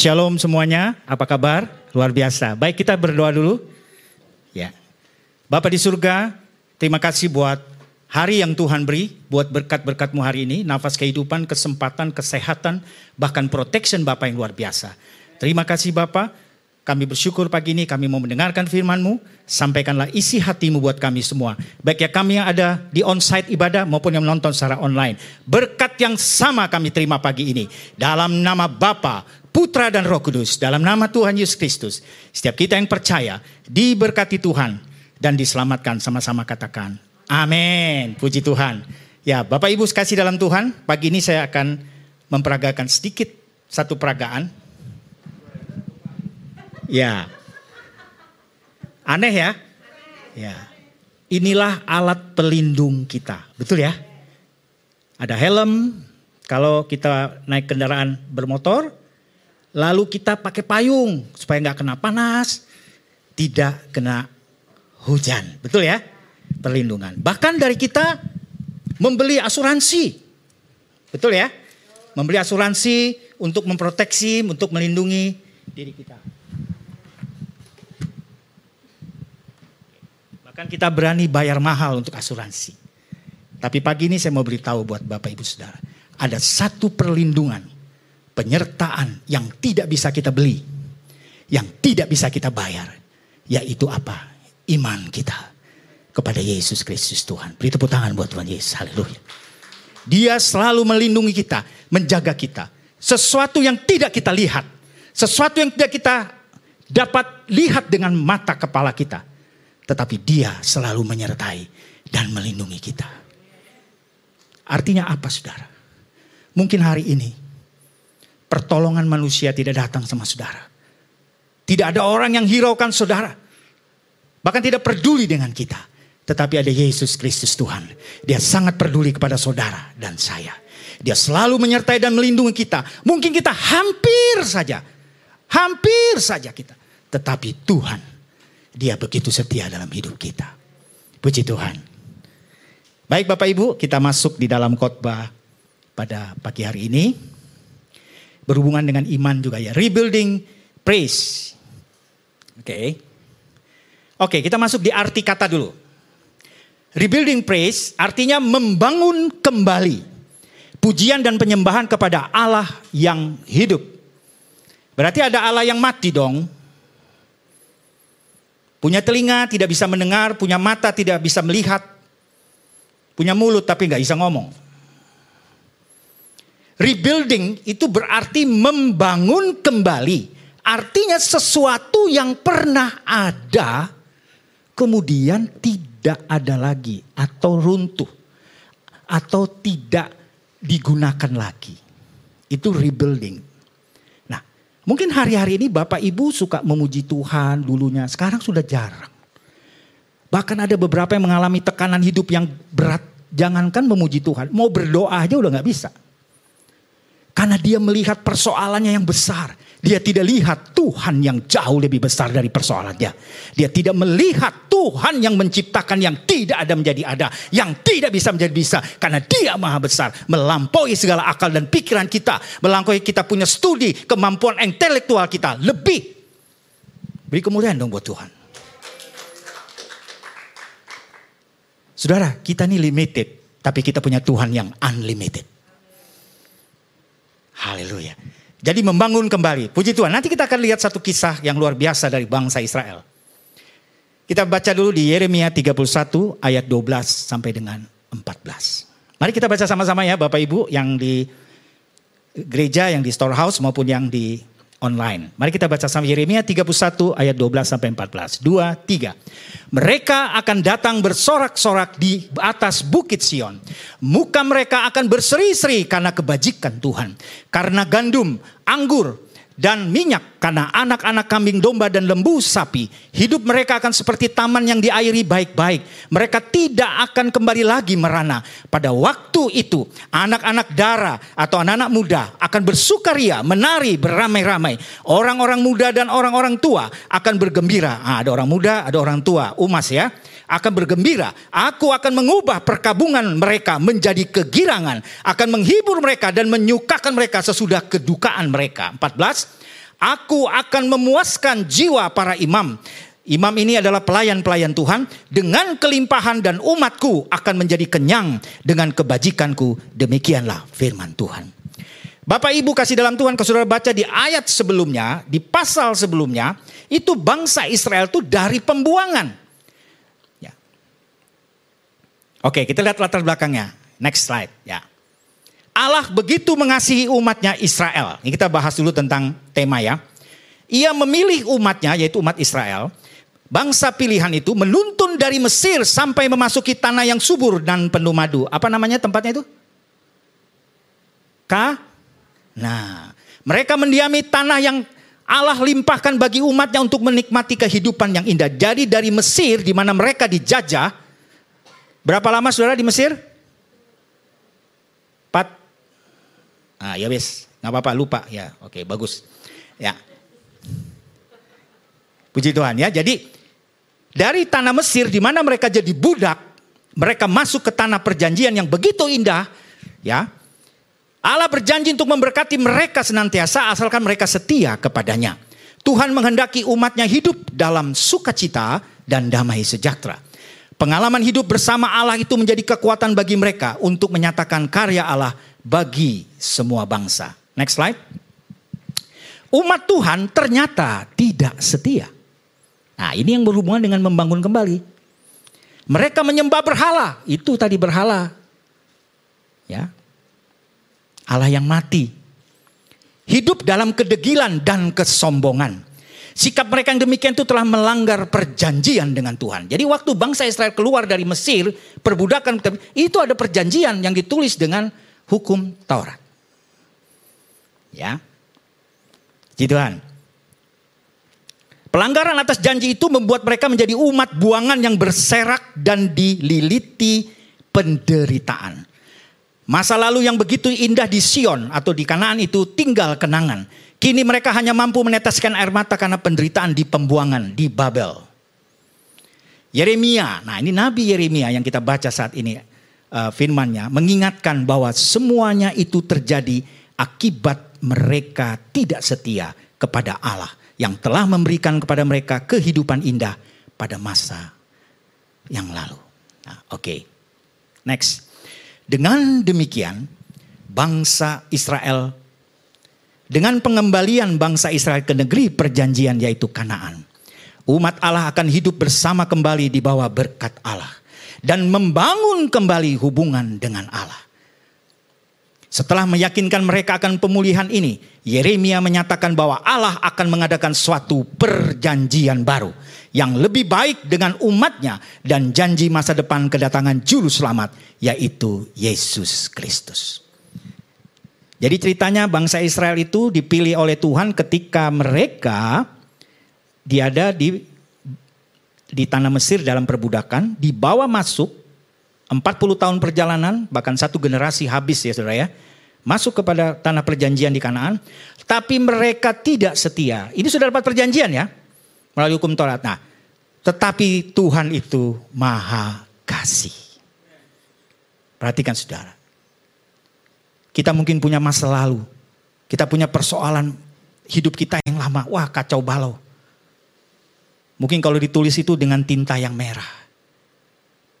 Shalom semuanya, apa kabar? Luar biasa. Baik kita berdoa dulu. Ya. Bapak di surga, terima kasih buat hari yang Tuhan beri, buat berkat-berkatmu hari ini, nafas kehidupan, kesempatan, kesehatan, bahkan protection Bapak yang luar biasa. Terima kasih Bapak, kami bersyukur pagi ini kami mau mendengarkan firman-Mu, sampaikanlah isi hatimu buat kami semua. Baik ya kami yang ada di on-site ibadah maupun yang menonton secara online. Berkat yang sama kami terima pagi ini. Dalam nama Bapa, Putra dan Roh Kudus dalam nama Tuhan Yesus Kristus. Setiap kita yang percaya diberkati Tuhan dan diselamatkan sama-sama katakan amin. Puji Tuhan. Ya, Bapak Ibu kasih dalam Tuhan, pagi ini saya akan memperagakan sedikit satu peragaan. Ya. Aneh ya? Ya. Inilah alat pelindung kita. Betul ya? Ada helm kalau kita naik kendaraan bermotor, Lalu kita pakai payung supaya nggak kena panas, tidak kena hujan. Betul ya? Perlindungan. Bahkan dari kita membeli asuransi. Betul ya? Membeli asuransi untuk memproteksi, untuk melindungi diri kita. Bahkan kita berani bayar mahal untuk asuransi. Tapi pagi ini saya mau beritahu buat Bapak Ibu Saudara. Ada satu perlindungan penyertaan yang tidak bisa kita beli, yang tidak bisa kita bayar, yaitu apa? Iman kita kepada Yesus Kristus Tuhan. Beri tepuk tangan buat Tuhan Yesus. Haleluya. Dia selalu melindungi kita, menjaga kita. Sesuatu yang tidak kita lihat, sesuatu yang tidak kita dapat lihat dengan mata kepala kita, tetapi Dia selalu menyertai dan melindungi kita. Artinya apa, saudara? Mungkin hari ini pertolongan manusia tidak datang sama saudara. Tidak ada orang yang hiraukan saudara. Bahkan tidak peduli dengan kita. Tetapi ada Yesus Kristus Tuhan. Dia sangat peduli kepada saudara dan saya. Dia selalu menyertai dan melindungi kita. Mungkin kita hampir saja. Hampir saja kita. Tetapi Tuhan. Dia begitu setia dalam hidup kita. Puji Tuhan. Baik Bapak Ibu kita masuk di dalam khotbah pada pagi hari ini berhubungan dengan iman juga ya. Rebuilding praise. Oke. Okay. Oke, okay, kita masuk di arti kata dulu. Rebuilding praise artinya membangun kembali pujian dan penyembahan kepada Allah yang hidup. Berarti ada Allah yang mati dong. Punya telinga tidak bisa mendengar, punya mata tidak bisa melihat, punya mulut tapi nggak bisa ngomong. Rebuilding itu berarti membangun kembali. Artinya sesuatu yang pernah ada kemudian tidak ada lagi atau runtuh atau tidak digunakan lagi. Itu rebuilding. Nah, mungkin hari-hari ini Bapak Ibu suka memuji Tuhan dulunya, sekarang sudah jarang. Bahkan ada beberapa yang mengalami tekanan hidup yang berat. Jangankan memuji Tuhan, mau berdoa aja udah nggak bisa. Karena dia melihat persoalannya yang besar. Dia tidak lihat Tuhan yang jauh lebih besar dari persoalannya. Dia tidak melihat Tuhan yang menciptakan yang tidak ada menjadi ada. Yang tidak bisa menjadi bisa. Karena dia maha besar. Melampaui segala akal dan pikiran kita. Melampaui kita punya studi, kemampuan intelektual kita. Lebih. Beri kemuliaan dong buat Tuhan. Saudara, kita ini limited. Tapi kita punya Tuhan yang unlimited. Haleluya. Jadi membangun kembali. Puji Tuhan. Nanti kita akan lihat satu kisah yang luar biasa dari bangsa Israel. Kita baca dulu di Yeremia 31 ayat 12 sampai dengan 14. Mari kita baca sama-sama ya Bapak Ibu yang di gereja, yang di storehouse maupun yang di online. Mari kita baca sama Yeremia 31 ayat 12 sampai 14. 2 3. Mereka akan datang bersorak-sorak di atas bukit Sion. Muka mereka akan berseri-seri karena kebajikan Tuhan. Karena gandum, anggur, dan minyak karena anak-anak kambing domba dan lembu sapi. Hidup mereka akan seperti taman yang diairi baik-baik. Mereka tidak akan kembali lagi merana. Pada waktu itu anak-anak darah atau anak-anak muda akan bersukaria, menari beramai-ramai. Orang-orang muda dan orang-orang tua akan bergembira. Nah, ada orang muda, ada orang tua. Umas ya akan bergembira. Aku akan mengubah perkabungan mereka menjadi kegirangan. Akan menghibur mereka dan menyukakan mereka sesudah kedukaan mereka. 14. Aku akan memuaskan jiwa para imam. Imam ini adalah pelayan-pelayan Tuhan. Dengan kelimpahan dan umatku akan menjadi kenyang dengan kebajikanku. Demikianlah firman Tuhan. Bapak Ibu kasih dalam Tuhan, kalau saudara baca di ayat sebelumnya, di pasal sebelumnya, itu bangsa Israel itu dari pembuangan. Ya. Oke, kita lihat latar belakangnya. Next slide. Ya. Allah begitu mengasihi umatnya Israel. Ini kita bahas dulu tentang tema ya. Ia memilih umatnya yaitu umat Israel. Bangsa pilihan itu menuntun dari Mesir sampai memasuki tanah yang subur dan penuh madu. Apa namanya tempatnya itu? Ka? Nah, mereka mendiami tanah yang Allah limpahkan bagi umatnya untuk menikmati kehidupan yang indah. Jadi dari Mesir di mana mereka dijajah. Berapa lama saudara di Mesir? Empat Ah ya wes, nggak apa-apa lupa ya. Oke bagus. Ya. Puji Tuhan ya. Jadi dari tanah Mesir di mana mereka jadi budak, mereka masuk ke tanah perjanjian yang begitu indah, ya. Allah berjanji untuk memberkati mereka senantiasa asalkan mereka setia kepadanya. Tuhan menghendaki umatnya hidup dalam sukacita dan damai sejahtera. Pengalaman hidup bersama Allah itu menjadi kekuatan bagi mereka untuk menyatakan karya Allah bagi semua bangsa. Next slide. Umat Tuhan ternyata tidak setia. Nah, ini yang berhubungan dengan membangun kembali. Mereka menyembah berhala, itu tadi berhala. Ya. Allah yang mati. Hidup dalam kedegilan dan kesombongan. Sikap mereka yang demikian itu telah melanggar perjanjian dengan Tuhan. Jadi waktu bangsa Israel keluar dari Mesir, perbudakan itu ada perjanjian yang ditulis dengan hukum Taurat. Ya. Gitu kan. Pelanggaran atas janji itu membuat mereka menjadi umat buangan yang berserak dan dililiti penderitaan. Masa lalu yang begitu indah di Sion atau di Kanaan itu tinggal kenangan. Kini mereka hanya mampu meneteskan air mata karena penderitaan di pembuangan di Babel. Yeremia, nah ini Nabi Yeremia yang kita baca saat ini uh, firmannya mengingatkan bahwa semuanya itu terjadi akibat mereka tidak setia kepada Allah yang telah memberikan kepada mereka kehidupan indah pada masa yang lalu. Nah, Oke, okay. next. Dengan demikian, bangsa Israel dengan pengembalian bangsa Israel ke negeri perjanjian yaitu Kanaan. Umat Allah akan hidup bersama kembali di bawah berkat Allah dan membangun kembali hubungan dengan Allah. Setelah meyakinkan mereka akan pemulihan ini, Yeremia menyatakan bahwa Allah akan mengadakan suatu perjanjian baru yang lebih baik dengan umatnya dan janji masa depan kedatangan juru selamat yaitu Yesus Kristus. Jadi ceritanya bangsa Israel itu dipilih oleh Tuhan ketika mereka diada di di tanah Mesir dalam perbudakan, dibawa masuk 40 tahun perjalanan, bahkan satu generasi habis ya saudara ya. Masuk kepada tanah perjanjian di Kanaan, tapi mereka tidak setia. Ini sudah dapat perjanjian ya, melalui hukum Taurat. Nah, tetapi Tuhan itu maha kasih. Perhatikan saudara. Kita mungkin punya masa lalu. Kita punya persoalan hidup kita yang lama. Wah kacau balau. Mungkin kalau ditulis itu dengan tinta yang merah.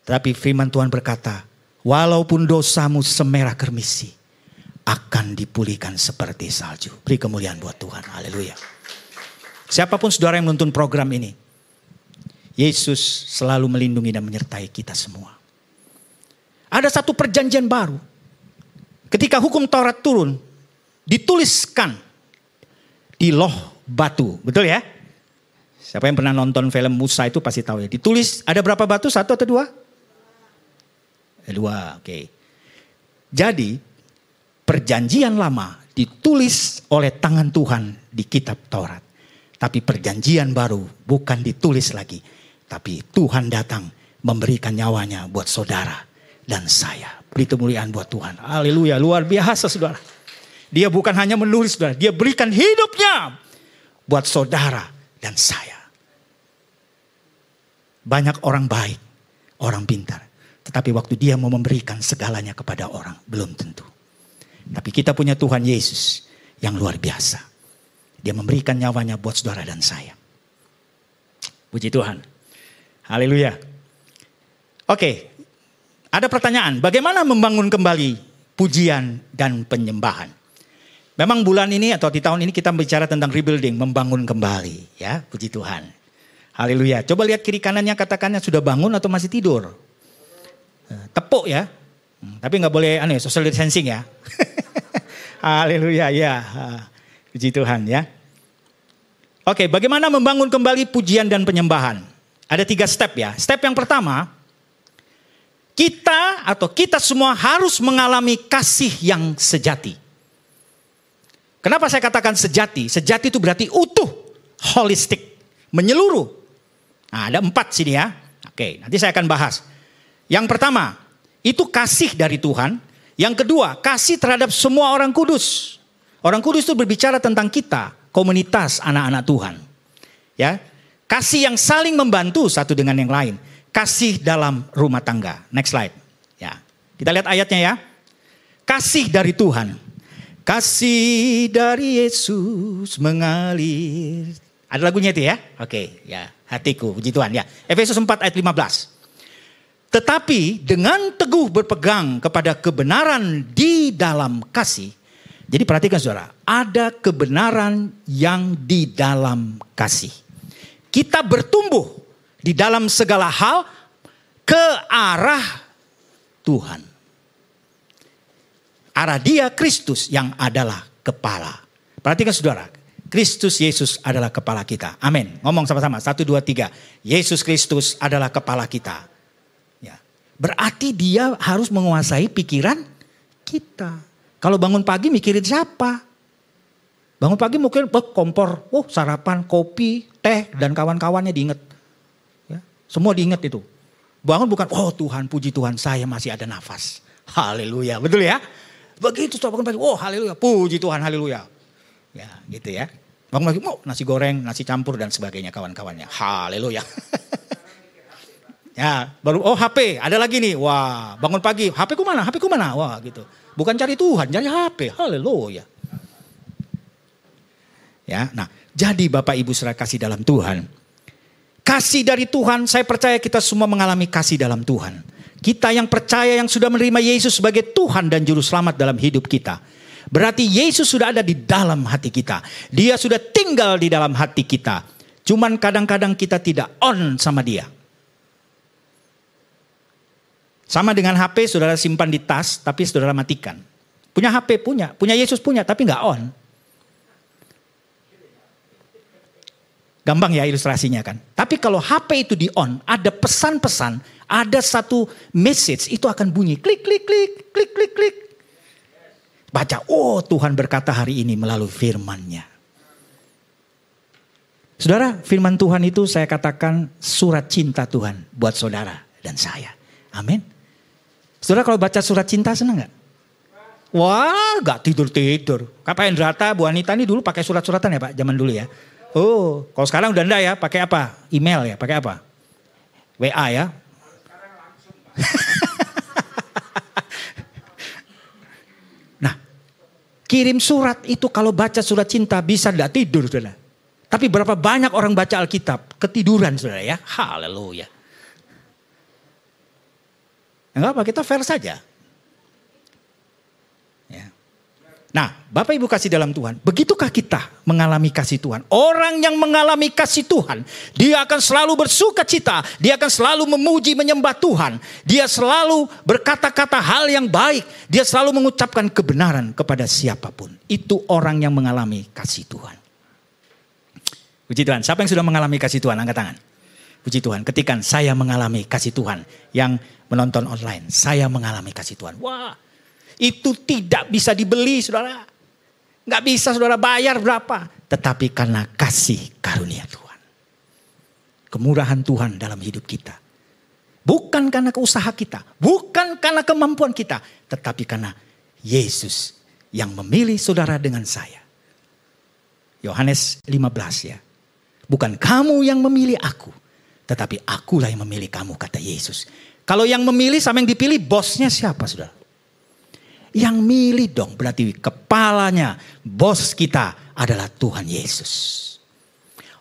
Tapi firman Tuhan berkata, walaupun dosamu semerah kermisi, akan dipulihkan seperti salju. Beri kemuliaan buat Tuhan. Haleluya. Siapa pun saudara yang menonton program ini, Yesus selalu melindungi dan menyertai kita semua. Ada satu perjanjian baru. Ketika hukum Taurat turun, dituliskan di loh batu. Betul ya? Siapa yang pernah nonton film Musa itu pasti tahu ya. Ditulis ada berapa batu? Satu atau dua? Eh, dua, oke. Jadi perjanjian lama ditulis oleh tangan Tuhan di kitab Taurat. Tapi perjanjian baru bukan ditulis lagi. Tapi Tuhan datang memberikan nyawanya buat saudara dan saya. Beri kemuliaan buat Tuhan. Haleluya, luar biasa saudara. Dia bukan hanya menulis saudara, dia berikan hidupnya buat saudara dan saya. Banyak orang baik, orang pintar. Tetapi waktu dia mau memberikan segalanya kepada orang, belum tentu. Tapi kita punya Tuhan Yesus yang luar biasa. Dia memberikan nyawanya buat saudara dan saya. Puji Tuhan. Haleluya. Oke, ada pertanyaan, bagaimana membangun kembali pujian dan penyembahan? Memang bulan ini atau di tahun ini kita bicara tentang rebuilding, membangun kembali, ya, puji Tuhan. Haleluya. Coba lihat kiri kanannya katakannya sudah bangun atau masih tidur. Eh, tepuk ya. Hmm, tapi nggak boleh aneh social distancing ya. Haleluya ya. Puji Tuhan ya. Oke, bagaimana membangun kembali pujian dan penyembahan? Ada tiga step ya. Step yang pertama, kita atau kita semua harus mengalami kasih yang sejati. Kenapa saya katakan sejati? Sejati itu berarti utuh, holistik, menyeluruh. Nah, ada empat sini ya. Oke, nanti saya akan bahas. Yang pertama, itu kasih dari Tuhan. Yang kedua, kasih terhadap semua orang kudus. Orang kudus itu berbicara tentang kita, komunitas anak-anak Tuhan. Ya, kasih yang saling membantu satu dengan yang lain kasih dalam rumah tangga. Next slide. Ya. Kita lihat ayatnya ya. Kasih dari Tuhan. Kasih dari Yesus mengalir. Ada lagunya itu ya? Oke, ya. Hatiku, puji Tuhan ya. Efesus 4 ayat 15. Tetapi dengan teguh berpegang kepada kebenaran di dalam kasih. Jadi perhatikan saudara, ada kebenaran yang di dalam kasih. Kita bertumbuh di dalam segala hal ke arah Tuhan. Arah dia Kristus yang adalah kepala. Perhatikan saudara, Kristus Yesus adalah kepala kita. Amin. Ngomong sama-sama. Satu, dua, tiga. Yesus Kristus adalah kepala kita. Ya. Berarti dia harus menguasai pikiran kita. Kalau bangun pagi mikirin siapa? Bangun pagi mungkin kompor, oh sarapan, kopi, teh, dan kawan-kawannya diinget. Semua diingat itu. Bangun bukan, oh Tuhan, puji Tuhan saya masih ada nafas. Haleluya, betul ya? Begitu setelah bangun pagi, oh haleluya, puji Tuhan, haleluya. Ya gitu ya. Bangun pagi, oh nasi goreng, nasi campur dan sebagainya kawan-kawannya. Haleluya. ya, baru oh HP, ada lagi nih. Wah, bangun pagi, HP ku mana? HP ku mana? Wah, gitu. Bukan cari Tuhan, cari HP. Haleluya. Ya, nah, jadi Bapak Ibu saudara kasih dalam Tuhan, Kasih dari Tuhan, saya percaya kita semua mengalami kasih dalam Tuhan. Kita yang percaya yang sudah menerima Yesus sebagai Tuhan dan Juru Selamat dalam hidup kita. Berarti Yesus sudah ada di dalam hati kita. Dia sudah tinggal di dalam hati kita. Cuman kadang-kadang kita tidak on sama dia. Sama dengan HP saudara simpan di tas tapi saudara matikan. Punya HP punya, punya Yesus punya tapi nggak on. Gampang ya ilustrasinya kan. Tapi kalau HP itu di on, ada pesan-pesan, ada satu message itu akan bunyi klik klik klik klik klik klik. Baca, oh Tuhan berkata hari ini melalui firman-Nya. Saudara, firman Tuhan itu saya katakan surat cinta Tuhan buat saudara dan saya. Amin. Saudara kalau baca surat cinta senang nggak? Wah, gak tidur-tidur. Kak Endrata, Bu Anita ini dulu pakai surat-suratan ya Pak, zaman dulu ya. Oh, kalau sekarang udah enggak ya, pakai apa? Email ya, pakai apa? WA ya. nah, kirim surat itu kalau baca surat cinta bisa enggak tidur, Saudara. Tapi berapa banyak orang baca Alkitab ketiduran, Saudara ya? Haleluya. Enggak apa, kita fair saja. Nah, Bapak Ibu kasih dalam Tuhan, begitukah kita mengalami kasih Tuhan? Orang yang mengalami kasih Tuhan, dia akan selalu bersuka cita, dia akan selalu memuji menyembah Tuhan, dia selalu berkata-kata hal yang baik, dia selalu mengucapkan kebenaran kepada siapa pun. Itu orang yang mengalami kasih Tuhan. Puji Tuhan, siapa yang sudah mengalami kasih Tuhan? Angkat tangan. Puji Tuhan, ketikan saya mengalami kasih Tuhan yang menonton online, saya mengalami kasih Tuhan. Wah, itu tidak bisa dibeli saudara. Nggak bisa saudara bayar berapa. Tetapi karena kasih karunia Tuhan. Kemurahan Tuhan dalam hidup kita. Bukan karena keusaha kita. Bukan karena kemampuan kita. Tetapi karena Yesus yang memilih saudara dengan saya. Yohanes 15 ya. Bukan kamu yang memilih aku. Tetapi akulah yang memilih kamu kata Yesus. Kalau yang memilih sama yang dipilih bosnya siapa saudara? Yang milih dong berarti kepalanya, bos kita adalah Tuhan Yesus.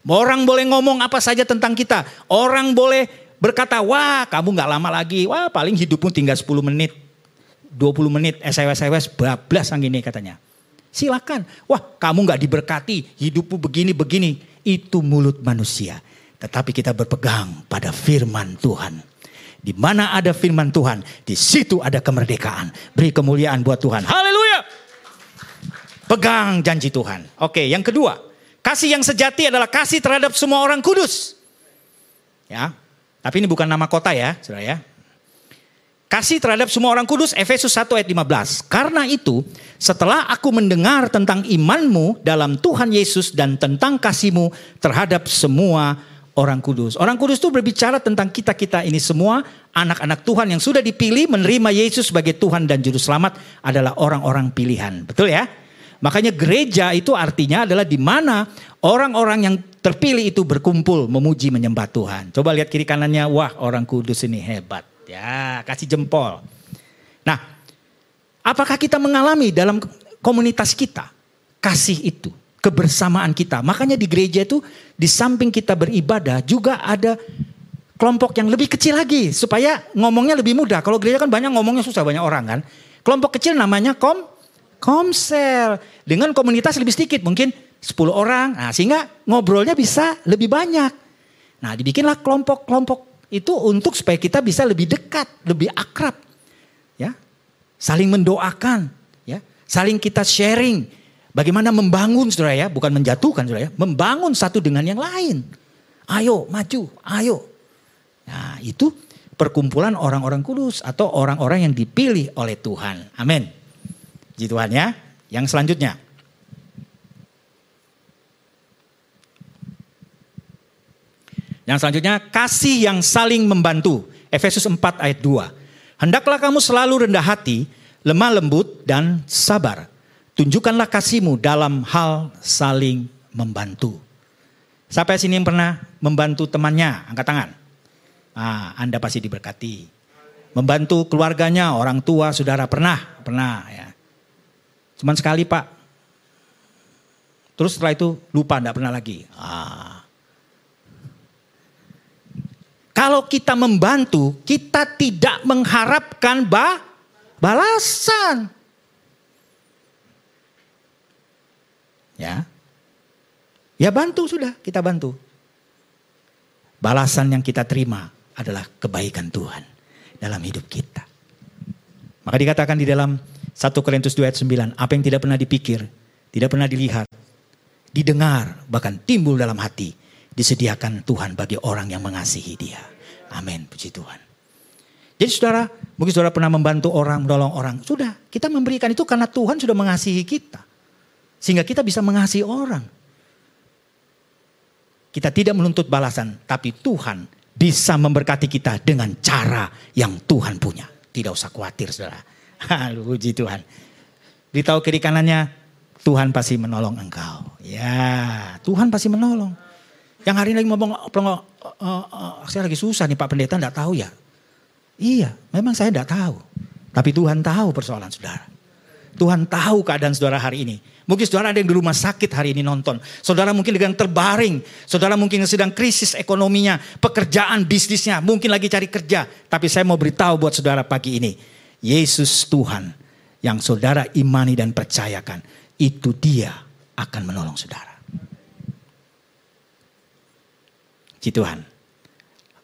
Orang boleh ngomong apa saja tentang kita. Orang boleh berkata, wah kamu gak lama lagi. Wah paling hidupmu tinggal 10 menit. 20 menit SWS-SWS bablas yang gini katanya. Silakan. Wah kamu gak diberkati. Hidupmu begini-begini. Itu mulut manusia. Tetapi kita berpegang pada firman Tuhan. Di mana ada firman Tuhan, di situ ada kemerdekaan. Beri kemuliaan buat Tuhan. Haleluya. Pegang janji Tuhan. Oke, yang kedua, kasih yang sejati adalah kasih terhadap semua orang kudus. Ya. Tapi ini bukan nama kota ya, Saudara ya. Kasih terhadap semua orang kudus Efesus 1 ayat 15. Karena itu, setelah aku mendengar tentang imanmu dalam Tuhan Yesus dan tentang kasihmu terhadap semua orang kudus. Orang kudus itu berbicara tentang kita-kita ini semua anak-anak Tuhan yang sudah dipilih menerima Yesus sebagai Tuhan dan juru selamat adalah orang-orang pilihan. Betul ya? Makanya gereja itu artinya adalah di mana orang-orang yang terpilih itu berkumpul memuji menyembah Tuhan. Coba lihat kiri kanannya, wah orang kudus ini hebat. Ya, kasih jempol. Nah, apakah kita mengalami dalam komunitas kita kasih itu? Kebersamaan kita. Makanya di gereja itu di samping kita beribadah juga ada kelompok yang lebih kecil lagi supaya ngomongnya lebih mudah. Kalau gereja kan banyak ngomongnya susah banyak orang kan. Kelompok kecil namanya kom komsel dengan komunitas lebih sedikit mungkin 10 orang. Nah, sehingga ngobrolnya bisa lebih banyak. Nah, dibikinlah kelompok-kelompok itu untuk supaya kita bisa lebih dekat, lebih akrab. Ya. Saling mendoakan, ya. Saling kita sharing, Bagaimana membangun saudara ya, bukan menjatuhkan saudara ya, membangun satu dengan yang lain. Ayo maju, ayo. Nah itu perkumpulan orang-orang kudus atau orang-orang yang dipilih oleh Tuhan. Amin. Ji Tuhan ya. Yang selanjutnya. Yang selanjutnya kasih yang saling membantu. Efesus 4 ayat 2. Hendaklah kamu selalu rendah hati, lemah lembut dan sabar Tunjukkanlah kasihmu dalam hal saling membantu. Sampai sini yang pernah membantu temannya? Angkat tangan. Ah, Anda pasti diberkati. Membantu keluarganya, orang tua, saudara pernah, pernah ya. Cuman sekali pak. Terus setelah itu lupa, tidak pernah lagi. Ah. Kalau kita membantu, kita tidak mengharapkan bah, balasan. Ya. Ya bantu sudah, kita bantu. Balasan yang kita terima adalah kebaikan Tuhan dalam hidup kita. Maka dikatakan di dalam 1 Korintus 2 ayat 9, apa yang tidak pernah dipikir, tidak pernah dilihat, didengar, bahkan timbul dalam hati, disediakan Tuhan bagi orang yang mengasihi dia. Amin, puji Tuhan. Jadi saudara, mungkin saudara pernah membantu orang, menolong orang. Sudah, kita memberikan itu karena Tuhan sudah mengasihi kita. Sehingga kita bisa mengasihi orang. Kita tidak menuntut balasan, tapi Tuhan bisa memberkati kita dengan cara yang Tuhan punya. Tidak usah khawatir saudara. Puji Tuhan. Beritahu kiri kanannya, Tuhan pasti menolong engkau. Ya, Tuhan pasti menolong. Yang hari ini lagi ngomong, uh, uh, uh, saya lagi susah nih Pak Pendeta, enggak tahu ya. Iya, memang saya enggak tahu. Tapi Tuhan tahu persoalan saudara. Tuhan tahu keadaan saudara hari ini. Mungkin saudara ada yang di rumah sakit hari ini nonton. Saudara mungkin sedang terbaring. Saudara mungkin sedang krisis ekonominya, pekerjaan, bisnisnya. Mungkin lagi cari kerja. Tapi saya mau beritahu buat saudara pagi ini. Yesus Tuhan yang saudara imani dan percayakan. Itu dia akan menolong saudara. Ji Tuhan.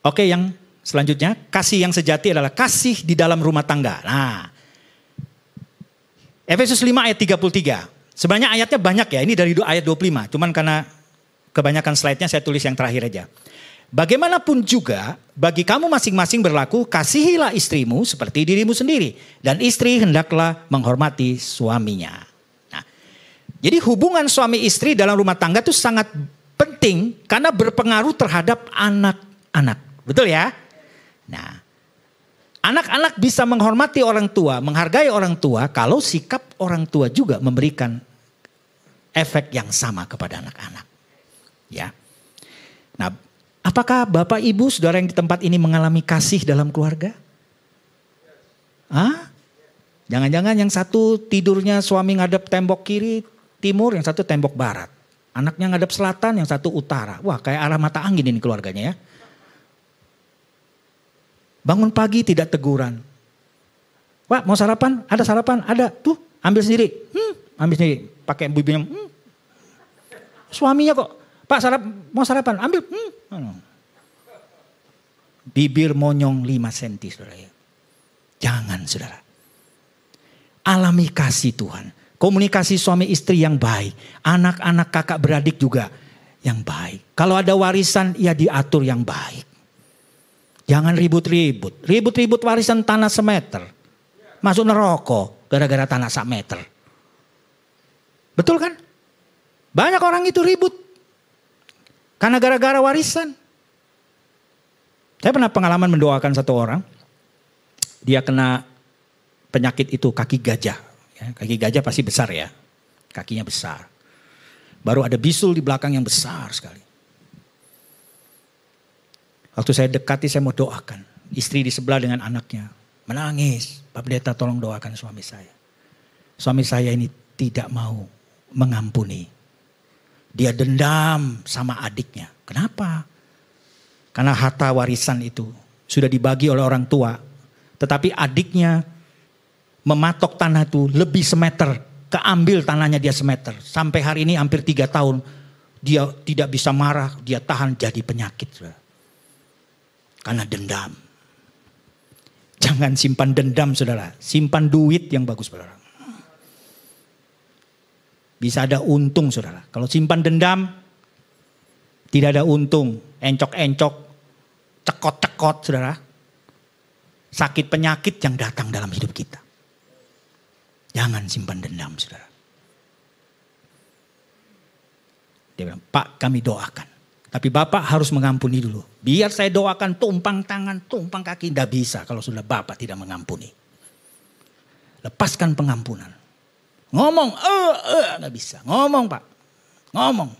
Oke yang selanjutnya. Kasih yang sejati adalah kasih di dalam rumah tangga. Nah. Efesus 5 ayat 33. Sebenarnya ayatnya banyak ya, ini dari ayat 25. Cuman karena kebanyakan slide-nya saya tulis yang terakhir aja. Bagaimanapun juga, bagi kamu masing-masing berlaku, kasihilah istrimu seperti dirimu sendiri. Dan istri hendaklah menghormati suaminya. Nah, jadi hubungan suami istri dalam rumah tangga itu sangat penting karena berpengaruh terhadap anak-anak. Betul ya? Nah, Anak-anak bisa menghormati orang tua, menghargai orang tua kalau sikap orang tua juga memberikan efek yang sama kepada anak-anak. Ya. Nah, apakah Bapak Ibu Saudara yang di tempat ini mengalami kasih dalam keluarga? Ah? Jangan-jangan yang satu tidurnya suami ngadep tembok kiri, timur, yang satu tembok barat. Anaknya ngadep selatan, yang satu utara. Wah kayak arah mata angin ini keluarganya ya. Bangun pagi tidak teguran. Wah mau sarapan? Ada sarapan? Ada. Tuh ambil sendiri. Hmm, ambil sendiri. Pakai bibirnya. Hmm. Suaminya kok. Pak sarap, mau sarapan? Ambil. Hmm. Bibir monyong 5 cm saudara ya. Jangan saudara. Alami kasih Tuhan. Komunikasi suami istri yang baik. Anak-anak kakak beradik juga yang baik. Kalau ada warisan ya diatur yang baik. Jangan ribut-ribut. Ribut-ribut warisan tanah semeter. Masuk neraka gara-gara tanah sak. Betul kan? Banyak orang itu ribut. Karena gara-gara warisan. Saya pernah pengalaman mendoakan satu orang. Dia kena penyakit itu kaki gajah. Ya, kaki gajah pasti besar ya. Kakinya besar. Baru ada bisul di belakang yang besar sekali. Waktu saya dekati saya mau doakan. Istri di sebelah dengan anaknya. Menangis. Pak Pendeta tolong doakan suami saya. Suami saya ini tidak mau mengampuni. Dia dendam sama adiknya. Kenapa? Karena harta warisan itu sudah dibagi oleh orang tua. Tetapi adiknya mematok tanah itu lebih semeter. Keambil tanahnya dia semeter. Sampai hari ini hampir tiga tahun. Dia tidak bisa marah, dia tahan jadi penyakit. Karena dendam. Jangan simpan dendam saudara. Simpan duit yang bagus saudara. Bisa ada untung saudara. Kalau simpan dendam, tidak ada untung. Encok-encok, cekot-cekot saudara. Sakit penyakit yang datang dalam hidup kita. Jangan simpan dendam, saudara. Dia bilang, Pak kami doakan. Tapi Bapak harus mengampuni dulu. Biar saya doakan tumpang tangan, tumpang kaki. Tidak bisa kalau sudah Bapak tidak mengampuni. Lepaskan pengampunan. Ngomong, eh, eh, nggak bisa. Ngomong Pak, ngomong.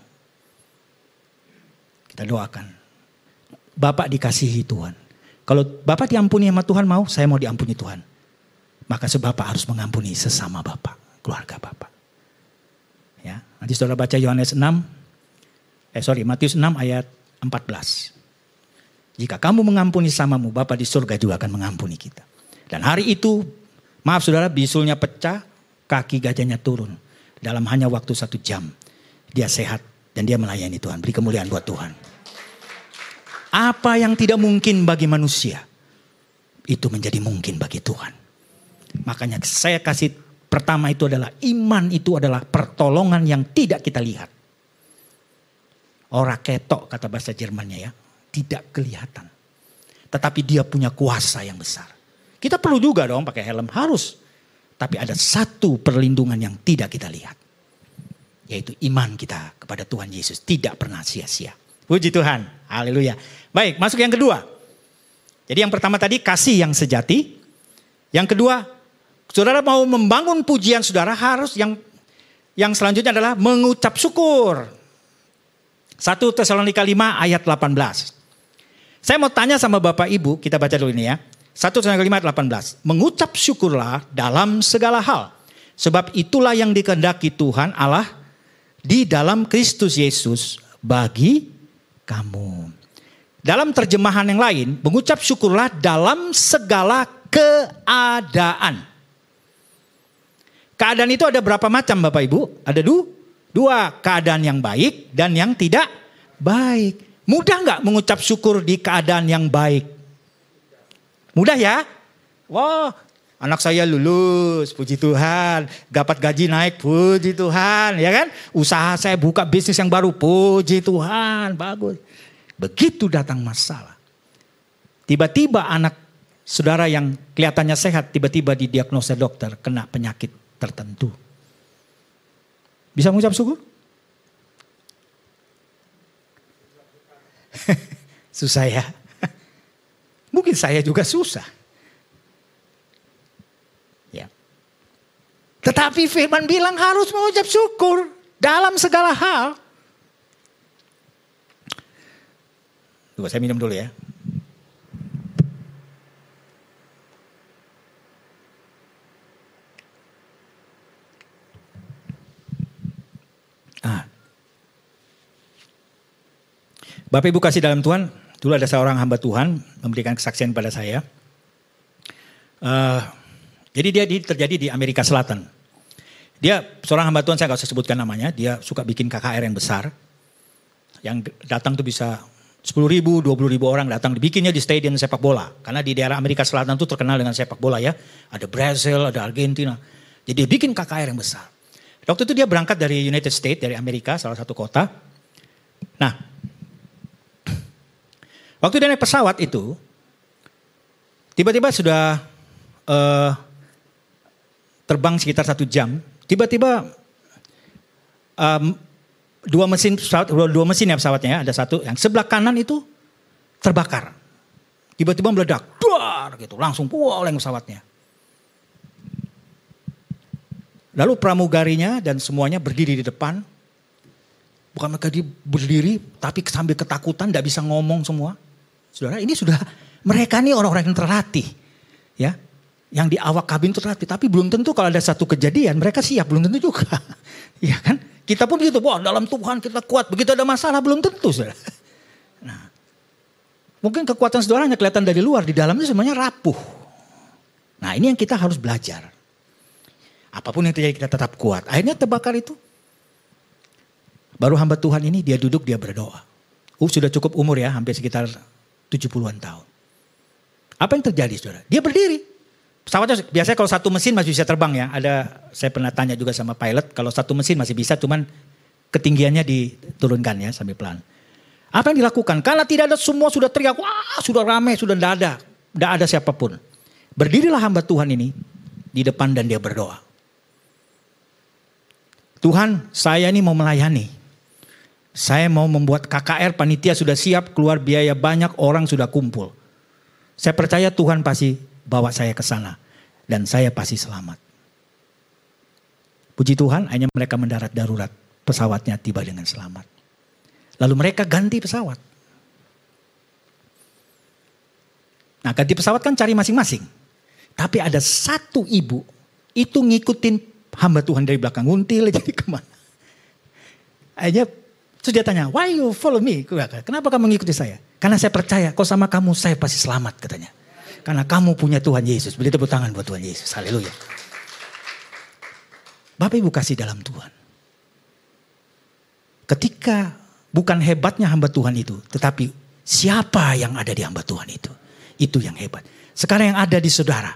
Kita doakan. Bapak dikasihi Tuhan. Kalau Bapak diampuni sama Tuhan mau, saya mau diampuni Tuhan. Maka sebapak harus mengampuni sesama bapak, keluarga bapak. Ya, nanti saudara baca Yohanes 6, eh sorry Matius 6 ayat 14. Jika kamu mengampuni samamu, Bapak di surga juga akan mengampuni kita. Dan hari itu, maaf saudara, bisulnya pecah, kaki gajahnya turun. Dalam hanya waktu satu jam, dia sehat dan dia melayani Tuhan. Beri kemuliaan buat Tuhan. Apa yang tidak mungkin bagi manusia, itu menjadi mungkin bagi Tuhan. Makanya saya kasih pertama itu adalah iman itu adalah pertolongan yang tidak kita lihat. Ora ketok kata bahasa Jermannya ya. Tidak kelihatan. Tetapi dia punya kuasa yang besar. Kita perlu juga dong pakai helm. Harus. Tapi ada satu perlindungan yang tidak kita lihat. Yaitu iman kita kepada Tuhan Yesus. Tidak pernah sia-sia. Puji Tuhan. Haleluya. Baik masuk yang kedua. Jadi yang pertama tadi kasih yang sejati. Yang kedua Saudara mau membangun pujian saudara harus yang yang selanjutnya adalah mengucap syukur. 1 Tesalonika 5 ayat 18. Saya mau tanya sama Bapak Ibu, kita baca dulu ini ya. 1 Tesalonika 5 ayat 18. Mengucap syukurlah dalam segala hal. Sebab itulah yang dikehendaki Tuhan Allah di dalam Kristus Yesus bagi kamu. Dalam terjemahan yang lain, mengucap syukurlah dalam segala keadaan. Keadaan itu ada berapa macam Bapak Ibu? Ada dua. Dua, keadaan yang baik dan yang tidak baik. Mudah nggak mengucap syukur di keadaan yang baik? Mudah ya? Wah, anak saya lulus, puji Tuhan. Dapat gaji naik, puji Tuhan. Ya kan? Usaha saya buka bisnis yang baru, puji Tuhan. Bagus. Begitu datang masalah. Tiba-tiba anak saudara yang kelihatannya sehat, tiba-tiba didiagnosa dokter kena penyakit tertentu. Bisa mengucap syukur? susah ya. Mungkin saya juga susah. Ya. Tetapi firman bilang harus mengucap syukur dalam segala hal. Tunggu saya minum dulu ya. Bapak Ibu kasih dalam Tuhan, dulu ada seorang hamba Tuhan memberikan kesaksian pada saya. Uh, jadi dia di, terjadi di Amerika Selatan. Dia seorang hamba Tuhan saya nggak usah sebutkan namanya. Dia suka bikin KKR yang besar. Yang datang tuh bisa 10 ribu, 20 ribu orang datang. Dibikinnya di stadion sepak bola. Karena di daerah Amerika Selatan tuh terkenal dengan sepak bola ya. Ada Brazil, ada Argentina. Jadi dia bikin KKR yang besar. Waktu itu dia berangkat dari United States, dari Amerika, salah satu kota. Nah, waktu dia naik pesawat itu, tiba-tiba sudah uh, terbang sekitar satu jam, tiba-tiba um, dua mesin pesawat, dua mesin ya pesawatnya ya, ada satu yang sebelah kanan itu terbakar. Tiba-tiba meledak, duar gitu, langsung oleng pesawatnya. Lalu pramugarinya dan semuanya berdiri di depan. Bukan mereka di berdiri, tapi sambil ketakutan, tidak bisa ngomong semua. Saudara, ini sudah mereka ini orang-orang yang terlatih, ya yang di awak kabin itu terlatih. Tapi belum tentu kalau ada satu kejadian mereka siap, belum tentu juga. Iya kan? Kita pun begitu, wah dalam Tuhan kita kuat. Begitu ada masalah belum tentu. Saudara. Nah, mungkin kekuatan saudara hanya kelihatan dari luar, di dalamnya semuanya rapuh. Nah ini yang kita harus belajar. Apa pun yang terjadi kita tetap kuat. Akhirnya terbakar itu. Baru hamba Tuhan ini dia duduk dia berdoa. Uh sudah cukup umur ya hampir sekitar 70-an tahun. Apa yang terjadi saudara? Dia berdiri. Pesawatnya biasanya kalau satu mesin masih bisa terbang ya. Ada saya pernah tanya juga sama pilot kalau satu mesin masih bisa cuman ketinggiannya diturunkan ya sampai pelan. Apa yang dilakukan? Karena tidak ada semua sudah teriak, wah sudah ramai, sudah tidak ada. Tidak ada siapa pun. Berdirilah hamba Tuhan ini di depan dan dia berdoa. Tuhan saya ini mau melayani. Saya mau membuat KKR panitia sudah siap, keluar biaya banyak, orang sudah kumpul. Saya percaya Tuhan pasti bawa saya ke sana. Dan saya pasti selamat. Puji Tuhan, hanya mereka mendarat darurat. Pesawatnya tiba dengan selamat. Lalu mereka ganti pesawat. Nah ganti pesawat kan cari masing-masing. Tapi ada satu ibu itu ngikutin hamba Tuhan dari belakang nguntil jadi ke mana. Akhirnya terus dia tanya, why you follow me? Kenapa kamu mengikuti saya? Karena saya percaya, kok sama kamu saya pasti selamat katanya. Karena kamu punya Tuhan Yesus. Beri tepuk tangan buat Tuhan Yesus. Haleluya. Bapak Ibu kasih dalam Tuhan. Ketika bukan hebatnya hamba Tuhan itu. Tetapi siapa yang ada di hamba Tuhan itu. Itu yang hebat. Sekarang yang ada di saudara.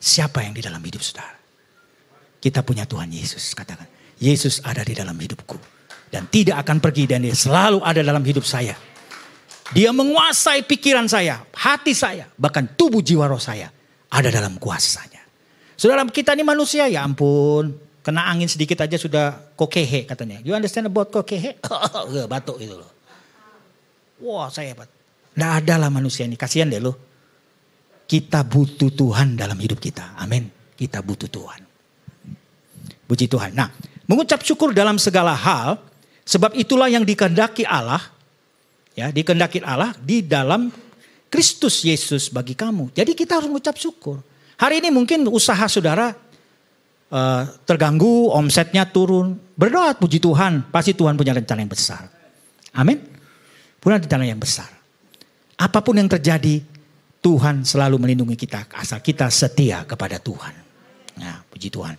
Siapa yang di dalam hidup saudara. Kita punya Tuhan Yesus. Katakan. Yesus ada di dalam hidupku. Dan tidak akan pergi dan dia selalu ada dalam hidup saya. Dia menguasai pikiran saya, hati saya, bahkan tubuh jiwa roh saya ada dalam kuasanya. Saudara kita ini manusia ya ampun, kena angin sedikit aja sudah kokehe katanya. You understand about kokehe? batuk itu loh. Wah saya hebat. Tidak ada lah manusia ini, kasihan deh loh. Kita butuh Tuhan dalam hidup kita. Amin. Kita butuh Tuhan. Puji Tuhan. Nah, mengucap syukur dalam segala hal, sebab itulah yang dikehendaki Allah Ya, dikendaki Allah di dalam Kristus Yesus bagi kamu. Jadi kita harus mengucap syukur. Hari ini mungkin usaha saudara uh, terganggu, omsetnya turun. Berdoa puji Tuhan, pasti Tuhan punya rencana yang besar. Amin. Punya rencana yang besar. Apa pun yang terjadi, Tuhan selalu melindungi kita asal kita setia kepada Tuhan. Nah, puji Tuhan.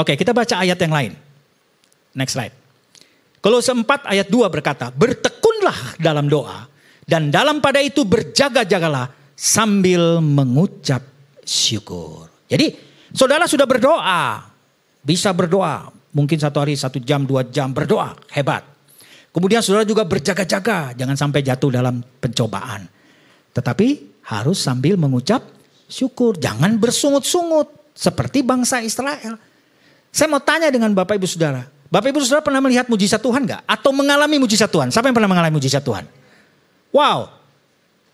Oke, kita baca ayat yang lain. Next slide. Kolose 4 ayat 2 berkata, bertekunlah dalam doa dan dalam pada itu berjaga-jagalah sambil mengucap syukur. Jadi saudara sudah berdoa, bisa berdoa. Mungkin satu hari satu jam dua jam berdoa, hebat. Kemudian saudara juga berjaga-jaga, jangan sampai jatuh dalam pencobaan. Tetapi harus sambil mengucap syukur, jangan bersungut-sungut seperti bangsa Israel. Saya mau tanya dengan Bapak Ibu Saudara, Bapak Ibu Saudara pernah melihat mujizat Tuhan nggak? Atau mengalami mujizat Tuhan? Siapa yang pernah mengalami mujizat Tuhan? Wow,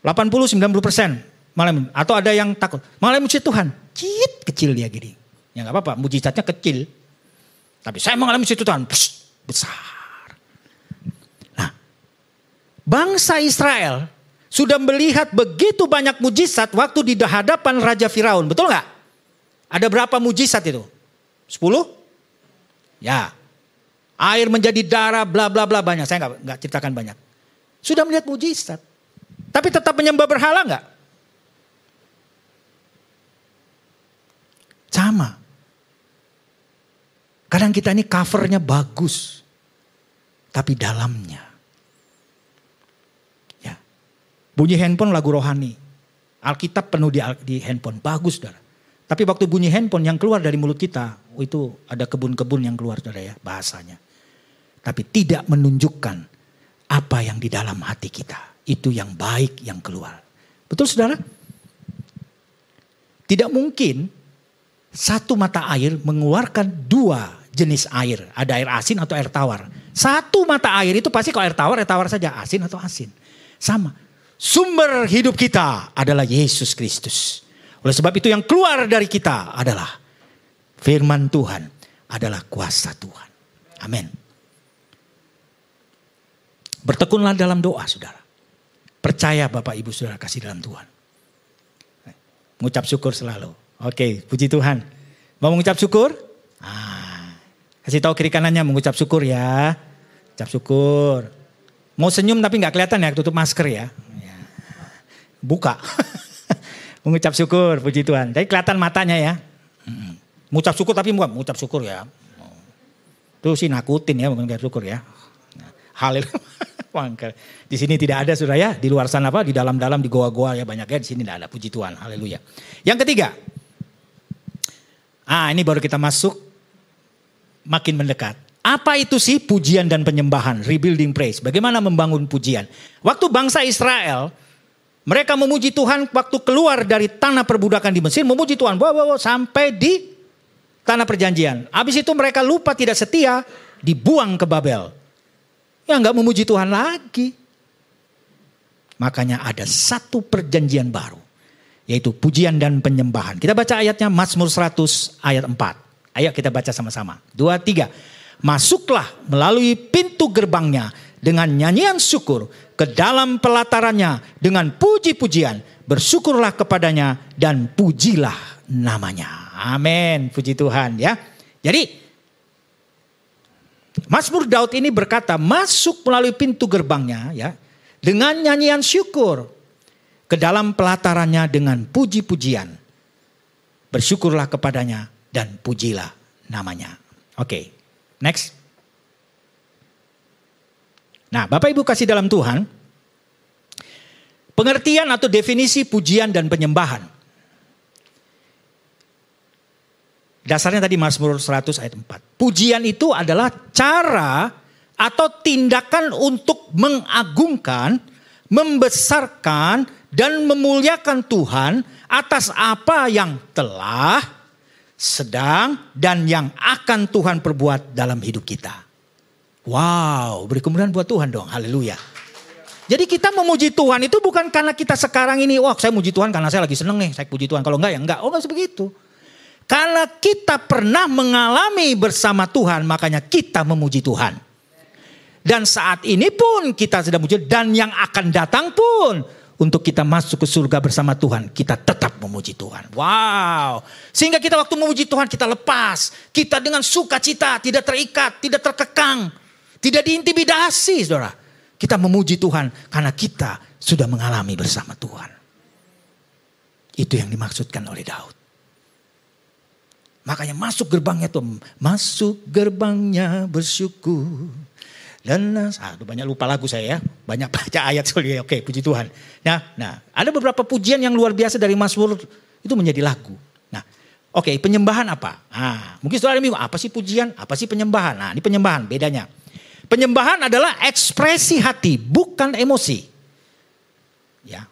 80-90 persen malam atau ada yang takut mengalami mujizat Tuhan. Cit kecil dia gini. Ya nggak apa-apa, mujizatnya kecil. Tapi saya mengalami mujizat Tuhan besar. Nah, bangsa Israel sudah melihat begitu banyak mujizat waktu di hadapan Raja Firaun. Betul nggak? Ada berapa mujizat itu? Sepuluh? Ya, Air menjadi darah, bla bla bla banyak. Saya nggak nggak ceritakan banyak. Sudah melihat mujizat. Tapi tetap menyembah berhala nggak? Sama. Kadang kita ini covernya bagus. Tapi dalamnya. Ya. Bunyi handphone lagu rohani. Alkitab penuh di, di handphone. Bagus saudara. Tapi waktu bunyi handphone yang keluar dari mulut kita. Itu ada kebun-kebun yang keluar saudara ya bahasanya. Tapi tidak menunjukkan apa yang di dalam hati kita. Itu yang baik yang keluar. Betul saudara? Tidak mungkin satu mata air mengeluarkan dua jenis air. Ada air asin atau air tawar. Satu mata air itu pasti kalau air tawar, air tawar saja. Asin atau asin. Sama. Sumber hidup kita adalah Yesus Kristus. Oleh sebab itu yang keluar dari kita adalah firman Tuhan. Adalah kuasa Tuhan. Amin. Bertekunlah dalam doa saudara. Percaya Bapak Ibu Saudara kasih dalam Tuhan. Mengucap syukur selalu. Oke, puji Tuhan. Mau mengucap syukur? Ah, Kasih tahu kiri kanannya mengucap syukur ya. Ucap syukur. Mau senyum tapi nggak kelihatan ya, tutup masker ya. ya. Buka. mengucap syukur, puji Tuhan. Tapi kelihatan matanya ya. Mengucap syukur tapi bukan mengucap syukur ya. Itu sih nakutin ya mengucap syukur ya. Haleluya. di sini tidak ada sudah ya. Di luar sana apa? Di dalam-dalam di goa-goa ya banyak ya. Di sini tidak ada. Puji Tuhan. Haleluya. Yang ketiga. Ah ini baru kita masuk makin mendekat. Apa itu sih pujian dan penyembahan, rebuilding praise? Bagaimana membangun pujian? Waktu bangsa Israel, mereka memuji Tuhan waktu keluar dari tanah perbudakan di Mesir, memuji Tuhan, wow, wow, wow, sampai di tanah perjanjian. Habis itu mereka lupa tidak setia, dibuang ke Babel. Ya nggak memuji Tuhan lagi. Makanya ada satu perjanjian baru. Yaitu pujian dan penyembahan. Kita baca ayatnya Mazmur 100 ayat 4. Ayo kita baca sama-sama. Dua, tiga. Masuklah melalui pintu gerbangnya dengan nyanyian syukur ke dalam pelatarannya dengan puji-pujian. Bersyukurlah kepadanya dan pujilah namanya. Amin. Puji Tuhan ya. Jadi Mazmur Daud ini berkata masuk melalui pintu gerbangnya ya dengan nyanyian syukur ke dalam pelatarannya dengan puji-pujian. Bersyukurlah kepadanya dan pujilah namanya. Oke, okay. next. Nah, Bapak Ibu kasih dalam Tuhan, pengertian atau definisi pujian dan penyembahan. Dasarnya tadi Mazmur 100 ayat 4. Pujian itu adalah cara atau tindakan untuk mengagungkan, membesarkan, dan memuliakan Tuhan atas apa yang telah, sedang, dan yang akan Tuhan perbuat dalam hidup kita. Wow, beri kemuliaan buat Tuhan dong. Haleluya. Jadi kita memuji Tuhan itu bukan karena kita sekarang ini, wah saya muji Tuhan karena saya lagi seneng nih, saya puji Tuhan. Kalau enggak ya enggak, oh enggak sebegitu. Karena kita pernah mengalami bersama Tuhan, makanya kita memuji Tuhan. Dan saat ini pun kita sedang memuji dan yang akan datang pun untuk kita masuk ke surga bersama Tuhan, kita tetap memuji Tuhan. Wow. Sehingga kita waktu memuji Tuhan kita lepas. Kita dengan sukacita, tidak terikat, tidak terkekang, tidak diintimidasi, Saudara. Kita memuji Tuhan karena kita sudah mengalami bersama Tuhan. Itu yang dimaksudkan oleh Daud. Makanya masuk gerbangnya tuh, masuk gerbangnya bersyukur dan aduh banyak lupa lagu saya ya. Banyak baca ayat soalnya. Oke, puji Tuhan. Nah, nah, ada beberapa pujian yang luar biasa dari Mazmur itu menjadi lagu. Nah, oke, penyembahan apa? Nah, mungkin saudara bingung, apa sih pujian? Apa sih penyembahan? Nah, ini penyembahan bedanya. Penyembahan adalah ekspresi hati, bukan emosi. Ya.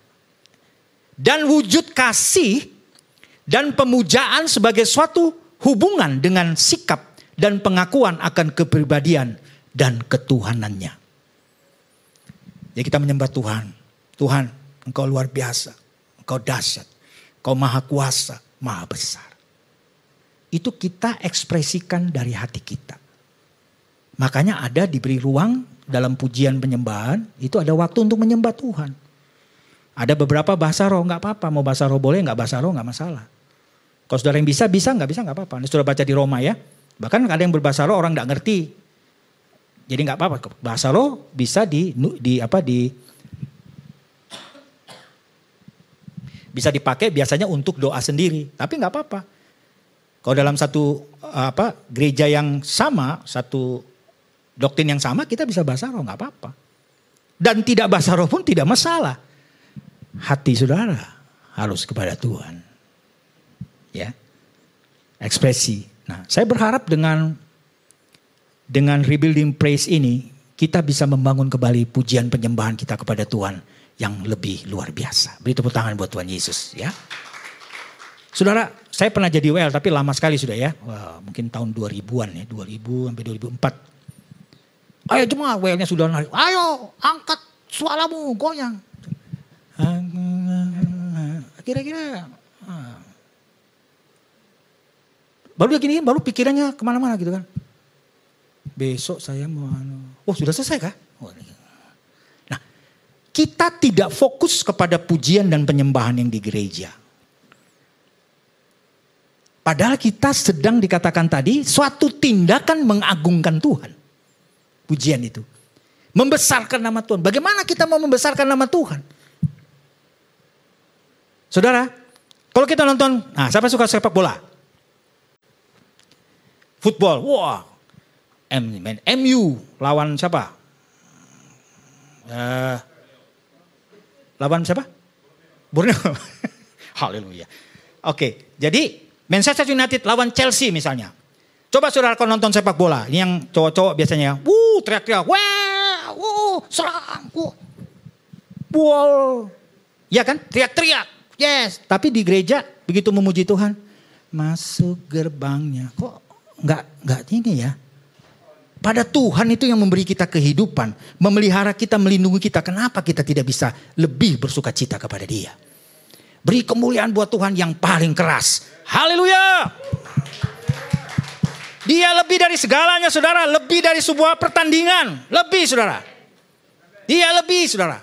Dan wujud kasih dan pemujaan sebagai suatu hubungan dengan sikap dan pengakuan akan kepribadian dan ketuhanannya. Jadi kita menyembah Tuhan. Tuhan, engkau luar biasa. Engkau dahsyat. Engkau maha kuasa, maha besar. Itu kita ekspresikan dari hati kita. Makanya ada diberi ruang dalam pujian penyembahan, itu ada waktu untuk menyembah Tuhan. Ada beberapa bahasa roh, nggak apa-apa. Mau bahasa roh boleh, nggak bahasa roh nggak masalah. Kalau saudara yang bisa, bisa, nggak bisa, nggak apa-apa. Ini sudah baca di Roma ya. Bahkan ada yang berbahasa roh orang nggak ngerti. Jadi nggak apa-apa. Bahasa roh bisa di di apa di bisa dipakai biasanya untuk doa sendiri, tapi nggak apa-apa. Kalau dalam satu apa gereja yang sama, satu doktrin yang sama, kita bisa bahasa roh nggak apa-apa. Dan tidak bahasa roh pun tidak masalah. Hati saudara harus kepada Tuhan. Ya. Ekspresi. Nah, saya berharap dengan dengan rebuilding praise ini kita bisa membangun kembali pujian penyembahan kita kepada Tuhan yang lebih luar biasa. Beri tepuk tangan buat Tuhan Yesus ya. Saudara, saya pernah jadi WL tapi lama sekali sudah ya. Wah, mungkin tahun 2000-an ya, 2000 sampai 2004. Ayo cuma WL-nya sudah narik. Ayo angkat suaramu goyang. Kira-kira. Baru dia gini, baru pikirannya ke mana-mana gitu kan besok saya mau anu. Oh sudah selesai kah? Oh, nah kita tidak fokus kepada pujian dan penyembahan yang di gereja. Padahal kita sedang dikatakan tadi suatu tindakan mengagungkan Tuhan. Pujian itu. Membesarkan nama Tuhan. Bagaimana kita mau membesarkan nama Tuhan? Saudara, kalau kita nonton, nah siapa suka sepak bola? Football, wah M, main MU lawan siapa? Uh, lawan siapa? Borneo. Haleluya. Oke, jadi Manchester United lawan Chelsea misalnya. Coba saudara kau nonton sepak bola. Ini yang cowok-cowok biasanya. Wuh, teriak-teriak. Wah, wuh, serang. Wuh. Bol. Ya kan? Teriak-teriak. Yes. Tapi di gereja begitu memuji Tuhan. Masuk gerbangnya. Kok nggak nggak ini ya? Pada Tuhan itu yang memberi kita kehidupan, memelihara kita, melindungi kita. Kenapa kita tidak bisa lebih bersuka cita kepada dia? Beri kemuliaan buat Tuhan yang paling keras. Haleluya. Dia lebih dari segalanya saudara. Lebih dari sebuah pertandingan. Lebih saudara. Dia lebih saudara.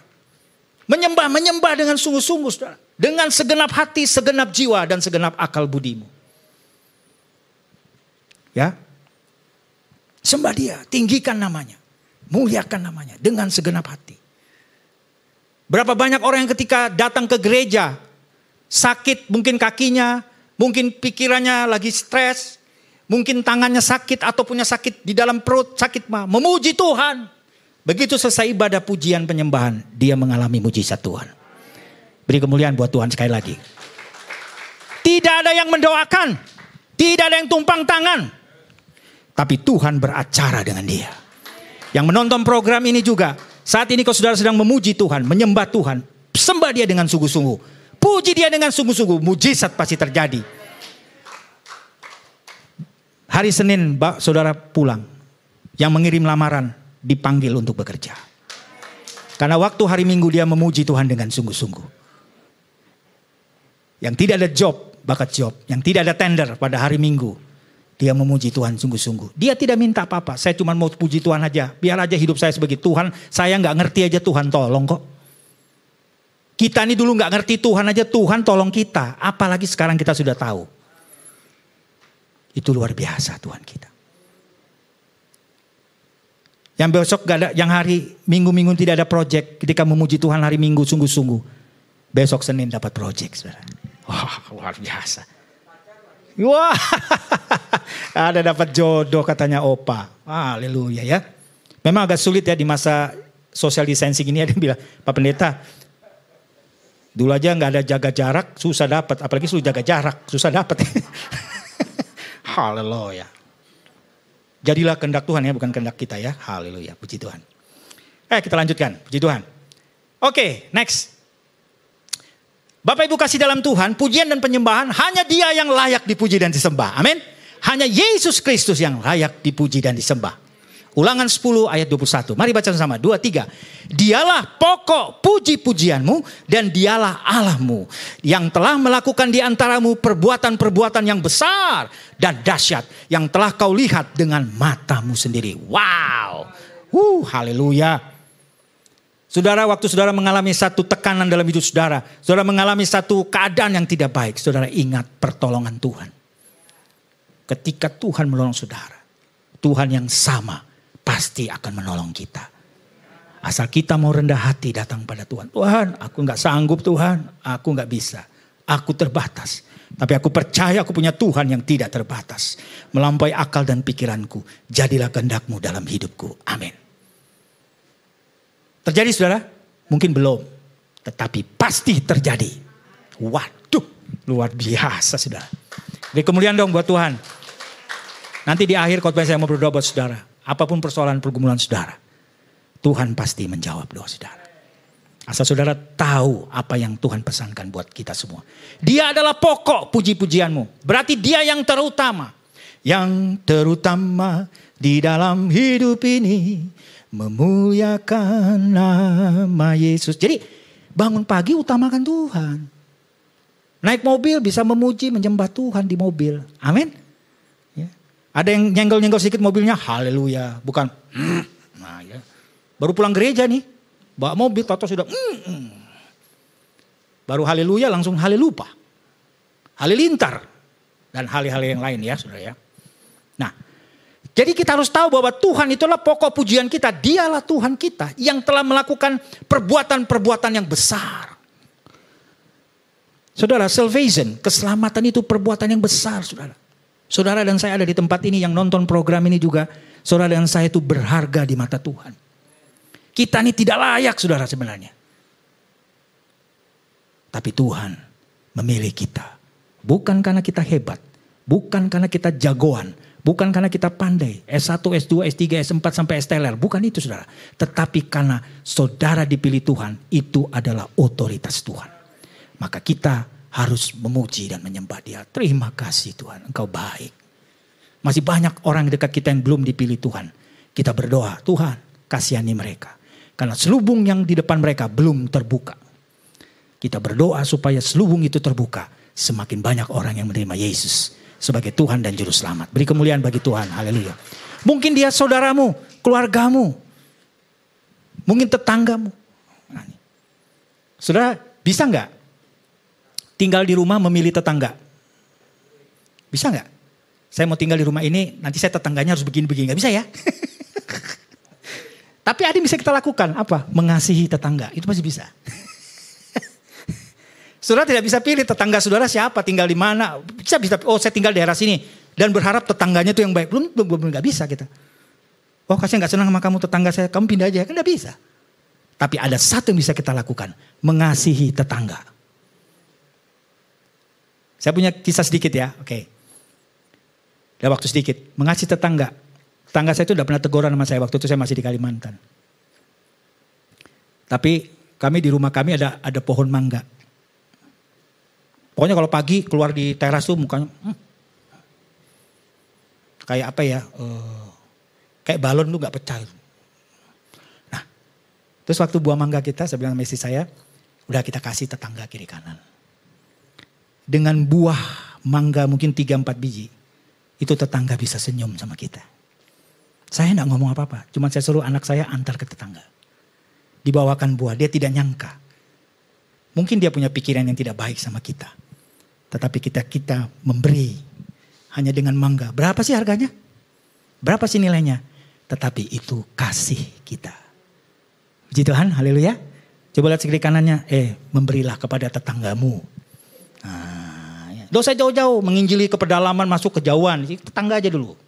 Menyembah, menyembah dengan sungguh-sungguh saudara. Dengan segenap hati, segenap jiwa, dan segenap akal budimu. Ya, Sembah dia, tinggikan namanya. Muliakan namanya dengan segenap hati. Berapa banyak orang yang ketika datang ke gereja, sakit mungkin kakinya, mungkin pikirannya lagi stres, mungkin tangannya sakit atau punya sakit di dalam perut, sakit mah, memuji Tuhan. Begitu selesai ibadah pujian penyembahan, dia mengalami mujizat Tuhan. Beri kemuliaan buat Tuhan sekali lagi. Tidak ada yang mendoakan, tidak ada yang tumpang tangan, tapi Tuhan beracara dengan dia. Yang menonton program ini juga, saat ini kau saudara sedang memuji Tuhan, menyembah Tuhan, sembah dia dengan sungguh-sungguh. Puji dia dengan sungguh-sungguh, mujizat pasti terjadi. Hari Senin, saudara pulang, yang mengirim lamaran dipanggil untuk bekerja. Karena waktu hari Minggu dia memuji Tuhan dengan sungguh-sungguh. Yang tidak ada job, bakat job. Yang tidak ada tender pada hari Minggu, dia memuji Tuhan sungguh-sungguh. Dia tidak minta apa-apa. Saya cuma mau puji Tuhan aja. Biar aja hidup saya sebagai Tuhan. Saya nggak ngerti aja Tuhan tolong kok. Kita ini dulu nggak ngerti Tuhan aja Tuhan tolong kita. Apalagi sekarang kita sudah tahu. Itu luar biasa Tuhan kita. Yang besok gak ada, yang hari minggu-minggu tidak ada project. Ketika memuji Tuhan hari minggu sungguh-sungguh. Besok Senin dapat project. Wah luar biasa. Wah, ada dapat jodoh katanya opa. Haleluya ya. Memang agak sulit ya di masa social distancing ini ada yang bilang, Pak Pendeta, dulu aja nggak ada jaga jarak, susah dapat. Apalagi suruh jaga jarak, susah dapat. Haleluya. Jadilah kehendak Tuhan ya, bukan kehendak kita ya. Haleluya, puji Tuhan. Eh kita lanjutkan, puji Tuhan. Oke, next. Bapak Ibu kasih dalam Tuhan, pujian dan penyembahan hanya dia yang layak dipuji dan disembah. Amin. Hanya Yesus Kristus yang layak dipuji dan disembah. Ulangan 10 ayat 21. Mari baca sama. Dua, tiga. Dialah pokok puji-pujianmu dan dialah Allahmu. Yang telah melakukan di antaramu perbuatan-perbuatan yang besar dan dahsyat. Yang telah kau lihat dengan matamu sendiri. Wow. Uh, haleluya. Saudara, waktu saudara mengalami satu tekanan dalam hidup saudara, saudara mengalami satu keadaan yang tidak baik, saudara ingat pertolongan Tuhan. Ketika Tuhan menolong saudara, Tuhan yang sama pasti akan menolong kita. Asal kita mau rendah hati datang pada Tuhan. Tuhan, aku nggak sanggup Tuhan, aku nggak bisa. Aku terbatas. Tapi aku percaya aku punya Tuhan yang tidak terbatas. Melampaui akal dan pikiranku. Jadilah kehendakmu dalam hidupku. Amin. Terjadi saudara? Mungkin belum. Tetapi pasti terjadi. Waduh, luar biasa saudara. Beri kemuliaan dong buat Tuhan. Nanti di akhir khotbah saya mau berdoa buat saudara. Apa pun persoalan pergumulan saudara. Tuhan pasti menjawab doa saudara. Asal saudara tahu apa yang Tuhan pesankan buat kita semua. Dia adalah pokok puji-pujianmu. Berarti dia yang terutama. Yang terutama di dalam hidup ini. Memuliakan nama Yesus. Jadi bangun pagi utamakan Tuhan. Naik mobil bisa memuji menyembah Tuhan di mobil. Amin. Ya. Ada yang nyenggol-nyenggol sedikit mobilnya. Haleluya. Bukan. Nah ya. Baru pulang gereja nih Bawa mobil, toto sudah, mm, mm. baru haleluya langsung halelupa. Halilintar. Dan hal-hal yang lain ya saudara ya. Nah, jadi kita harus tahu bahwa Tuhan itulah pokok pujian kita. Dialah Tuhan kita yang telah melakukan perbuatan-perbuatan yang besar. Saudara, salvation, keselamatan itu perbuatan yang besar, saudara. Saudara dan saya ada di tempat ini yang nonton program ini juga. Saudara dan saya itu berharga di mata Tuhan. Kita ini tidak layak saudara sebenarnya. Tapi Tuhan memilih kita. Bukan karena kita hebat. Bukan karena kita jagoan. Bukan karena kita pandai. S1, S2, S3, S4 sampai STLR. Bukan itu saudara. Tetapi karena saudara dipilih Tuhan. Itu adalah otoritas Tuhan. Maka kita harus memuji dan menyembah dia. Terima kasih Tuhan. Engkau baik. Masih banyak orang dekat kita yang belum dipilih Tuhan. Kita berdoa. Tuhan kasihani mereka. Karena selubung yang di depan mereka belum terbuka. Kita berdoa supaya selubung itu terbuka. Semakin banyak orang yang menerima Yesus sebagai Tuhan dan Juru Selamat. Beri kemuliaan bagi Tuhan. Haleluya. Mungkin dia saudaramu, keluargamu. Mungkin tetanggamu. Nah, Saudara, bisa nggak tinggal di rumah memilih tetangga? Bisa nggak? Saya mau tinggal di rumah ini, nanti saya tetangganya harus begini-begini. Nggak bisa ya? Tapi ada yang bisa kita lakukan. Apa? Mengasihi tetangga. Itu pasti bisa. saudara tidak bisa pilih tetangga saudara siapa, tinggal di mana. Bisa, bisa. Oh saya tinggal di daerah sini. Dan berharap tetangganya itu yang baik. Belum, belum, belum gak bisa kita. Oh kasih gak senang sama kamu tetangga saya. Kamu pindah aja. Kan gak bisa. Tapi ada satu yang bisa kita lakukan. Mengasihi tetangga. Saya punya kisah sedikit ya. Oke. Okay. Ada waktu sedikit. Mengasihi tetangga Tangga saya itu udah pernah teguran sama saya waktu itu saya masih di Kalimantan. Tapi kami di rumah kami ada ada pohon mangga. Pokoknya kalau pagi keluar di teras tuh mukanya hmm, kayak apa ya? Uh, kayak balon tuh nggak pecah. Nah, terus waktu buah mangga kita, saya bilang sama istri saya, udah kita kasih tetangga kiri kanan. Dengan buah mangga mungkin 3-4 biji, itu tetangga bisa senyum sama kita. Saya tidak ngomong apa-apa, cuma saya suruh anak saya antar ke tetangga. Dibawakan buah, dia tidak nyangka. Mungkin dia punya pikiran yang tidak baik sama kita. Tetapi kita kita memberi hanya dengan mangga. Berapa sih harganya? Berapa sih nilainya? Tetapi itu kasih kita. Puji Tuhan, haleluya. Coba lihat sekali kanannya, eh memberilah kepada tetanggamu. Nah, ya. Dosa jauh-jauh, menginjili ke pedalaman, masuk ke jauhan. Tetangga aja dulu.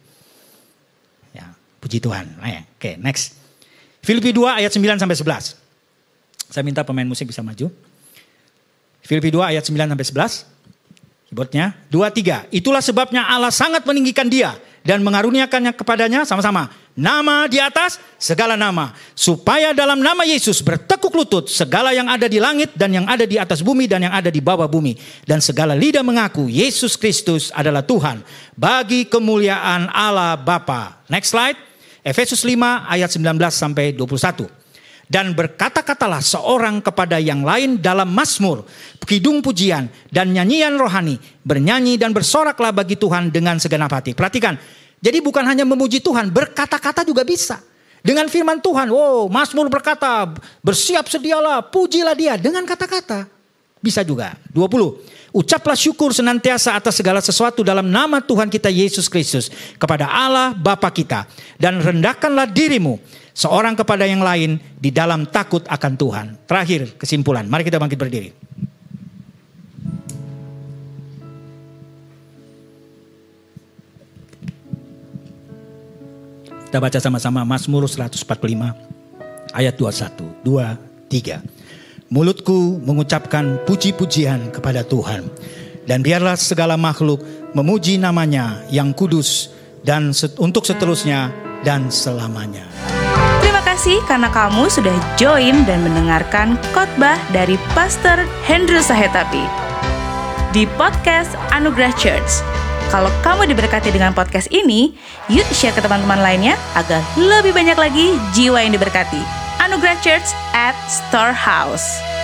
Puji Tuhan. Nah, ya. Oke, next. Filipi 2 ayat 9 sampai 11. Saya minta pemain musik bisa maju. Filipi 2 ayat 9 sampai 11. Keyboardnya. 2, 3. Itulah sebabnya Allah sangat meninggikan dia. Dan mengaruniakannya kepadanya sama-sama. Nama di atas segala nama. Supaya dalam nama Yesus bertekuk lutut segala yang ada di langit dan yang ada di atas bumi dan yang ada di bawah bumi. Dan segala lidah mengaku Yesus Kristus adalah Tuhan. Bagi kemuliaan Allah Bapa. Next slide. Efesus 5 ayat 19 sampai 21. Dan berkata-katalah seorang kepada yang lain dalam Mazmur, kidung pujian dan nyanyian rohani, bernyanyi dan bersoraklah bagi Tuhan dengan segenap hati. Perhatikan, jadi bukan hanya memuji Tuhan, berkata-kata juga bisa. Dengan firman Tuhan, wow, Mazmur berkata, bersiap sedialah, pujilah dia dengan kata-kata. Bisa juga. 20. Ucaplah syukur senantiasa atas segala sesuatu dalam nama Tuhan kita Yesus Kristus kepada Allah Bapa kita dan rendahkanlah dirimu seorang kepada yang lain di dalam takut akan Tuhan. Terakhir kesimpulan, mari kita bangkit berdiri. Kita baca sama-sama Mazmur 145 ayat 21, 2, 3. Mulutku mengucapkan puji-pujian kepada Tuhan. Dan biarlah segala makhluk memuji namanya yang kudus dan set, untuk seterusnya dan selamanya. Terima kasih karena kamu sudah join dan mendengarkan khotbah dari Pastor Hendro Sahetapi di podcast Anugerah Church. Kalau kamu diberkati dengan podcast ini, yuk share ke teman-teman lainnya agar lebih banyak lagi jiwa yang diberkati. Anugerah Church at Storehouse.